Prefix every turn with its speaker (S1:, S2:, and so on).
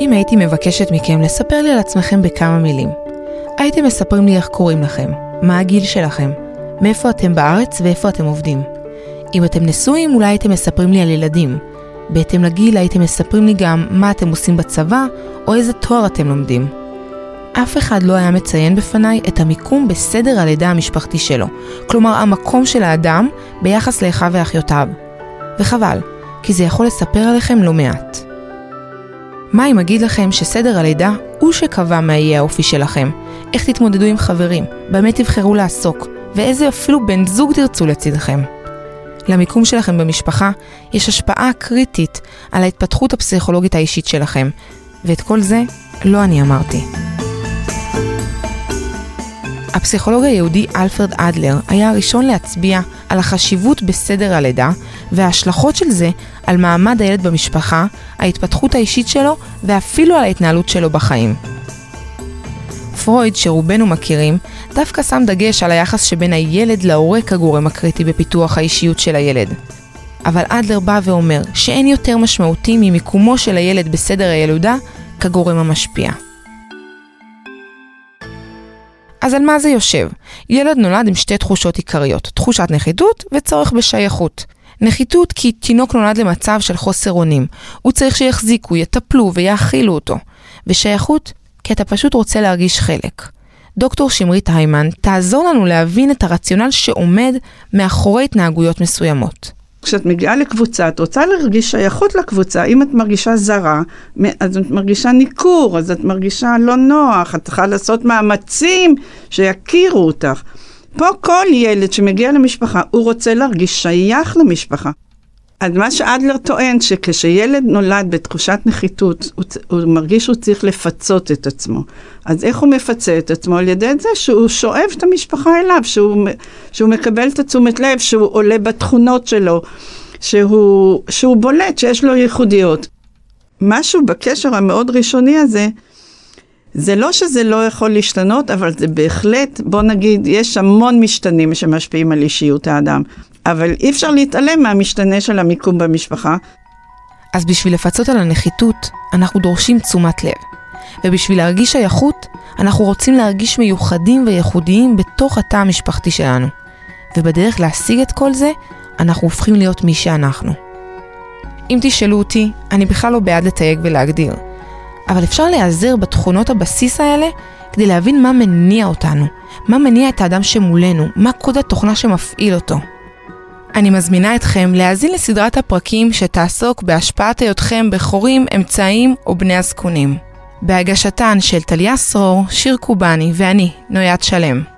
S1: אם הייתי מבקשת מכם לספר לי על עצמכם בכמה מילים, הייתם מספרים לי איך קוראים לכם, מה הגיל שלכם, מאיפה אתם בארץ ואיפה אתם עובדים. אם אתם נשואים, אולי הייתם מספרים לי על ילדים. בהתאם לגיל הייתם מספרים לי גם מה אתם עושים בצבא, או איזה תואר אתם לומדים. אף אחד לא היה מציין בפניי את המיקום בסדר הלידה המשפחתי שלו, כלומר המקום של האדם ביחס לאחיו ואחיותיו. וחבל, כי זה יכול לספר עליכם לא מעט. מה אם אגיד לכם שסדר הלידה הוא שקבע מה יהיה האופי שלכם, איך תתמודדו עם חברים, במה תבחרו לעסוק, ואיזה אפילו בן זוג תרצו לצדכם. למיקום שלכם במשפחה יש השפעה קריטית על ההתפתחות הפסיכולוגית האישית שלכם, ואת כל זה לא אני אמרתי. הפסיכולוג היהודי אלפרד אדלר היה הראשון להצביע על החשיבות בסדר הלידה וההשלכות של זה על מעמד הילד במשפחה, ההתפתחות האישית שלו ואפילו על ההתנהלות שלו בחיים. פרויד, שרובנו מכירים, דווקא שם דגש על היחס שבין הילד להורה כגורם הקריטי בפיתוח האישיות של הילד. אבל אדלר בא ואומר שאין יותר משמעותי ממיקומו של הילד בסדר הילודה כגורם המשפיע. אז על מה זה יושב? ילד נולד עם שתי תחושות עיקריות, תחושת נחיתות וצורך בשייכות. נחיתות כי תינוק נולד למצב של חוסר אונים. הוא צריך שיחזיקו, יטפלו ויאכילו אותו. ושייכות כי אתה פשוט רוצה להרגיש חלק. דוקטור שמרית היימן תעזור לנו להבין את הרציונל שעומד מאחורי התנהגויות מסוימות.
S2: כשאת מגיעה לקבוצה, את רוצה להרגיש שייכות לקבוצה. אם את מרגישה זרה, אז את מרגישה ניכור, אז את מרגישה לא נוח, את צריכה לעשות מאמצים שיכירו אותך. פה כל ילד שמגיע למשפחה, הוא רוצה להרגיש שייך למשפחה. אז מה שאדלר טוען, שכשילד נולד בתחושת נחיתות, הוא, הוא מרגיש שהוא צריך לפצות את עצמו. אז איך הוא מפצה את עצמו? על ידי זה שהוא שואב את המשפחה אליו, שהוא, שהוא מקבל את התשומת לב, שהוא עולה בתכונות שלו, שהוא, שהוא בולט, שיש לו ייחודיות. משהו בקשר המאוד ראשוני הזה, זה לא שזה לא יכול להשתנות, אבל זה בהחלט, בוא נגיד, יש המון משתנים שמשפיעים על אישיות האדם. אבל אי אפשר להתעלם מהמשתנה של המיקום במשפחה.
S1: אז בשביל לפצות על הנחיתות, אנחנו דורשים תשומת לב. ובשביל להרגיש שייכות, אנחנו רוצים להרגיש מיוחדים וייחודיים בתוך התא המשפחתי שלנו. ובדרך להשיג את כל זה, אנחנו הופכים להיות מי שאנחנו. אם תשאלו אותי, אני בכלל לא בעד לתייג ולהגדיר. אבל אפשר להיעזר בתכונות הבסיס האלה כדי להבין מה מניע אותנו, מה מניע את האדם שמולנו, מה קוד התוכנה שמפעיל אותו. אני מזמינה אתכם להאזין לסדרת הפרקים שתעסוק בהשפעת היותכם בכורים, אמצעים או בני הזקונים. בהגשתן של טליה סרור, שיר קובאני ואני, נויית שלם.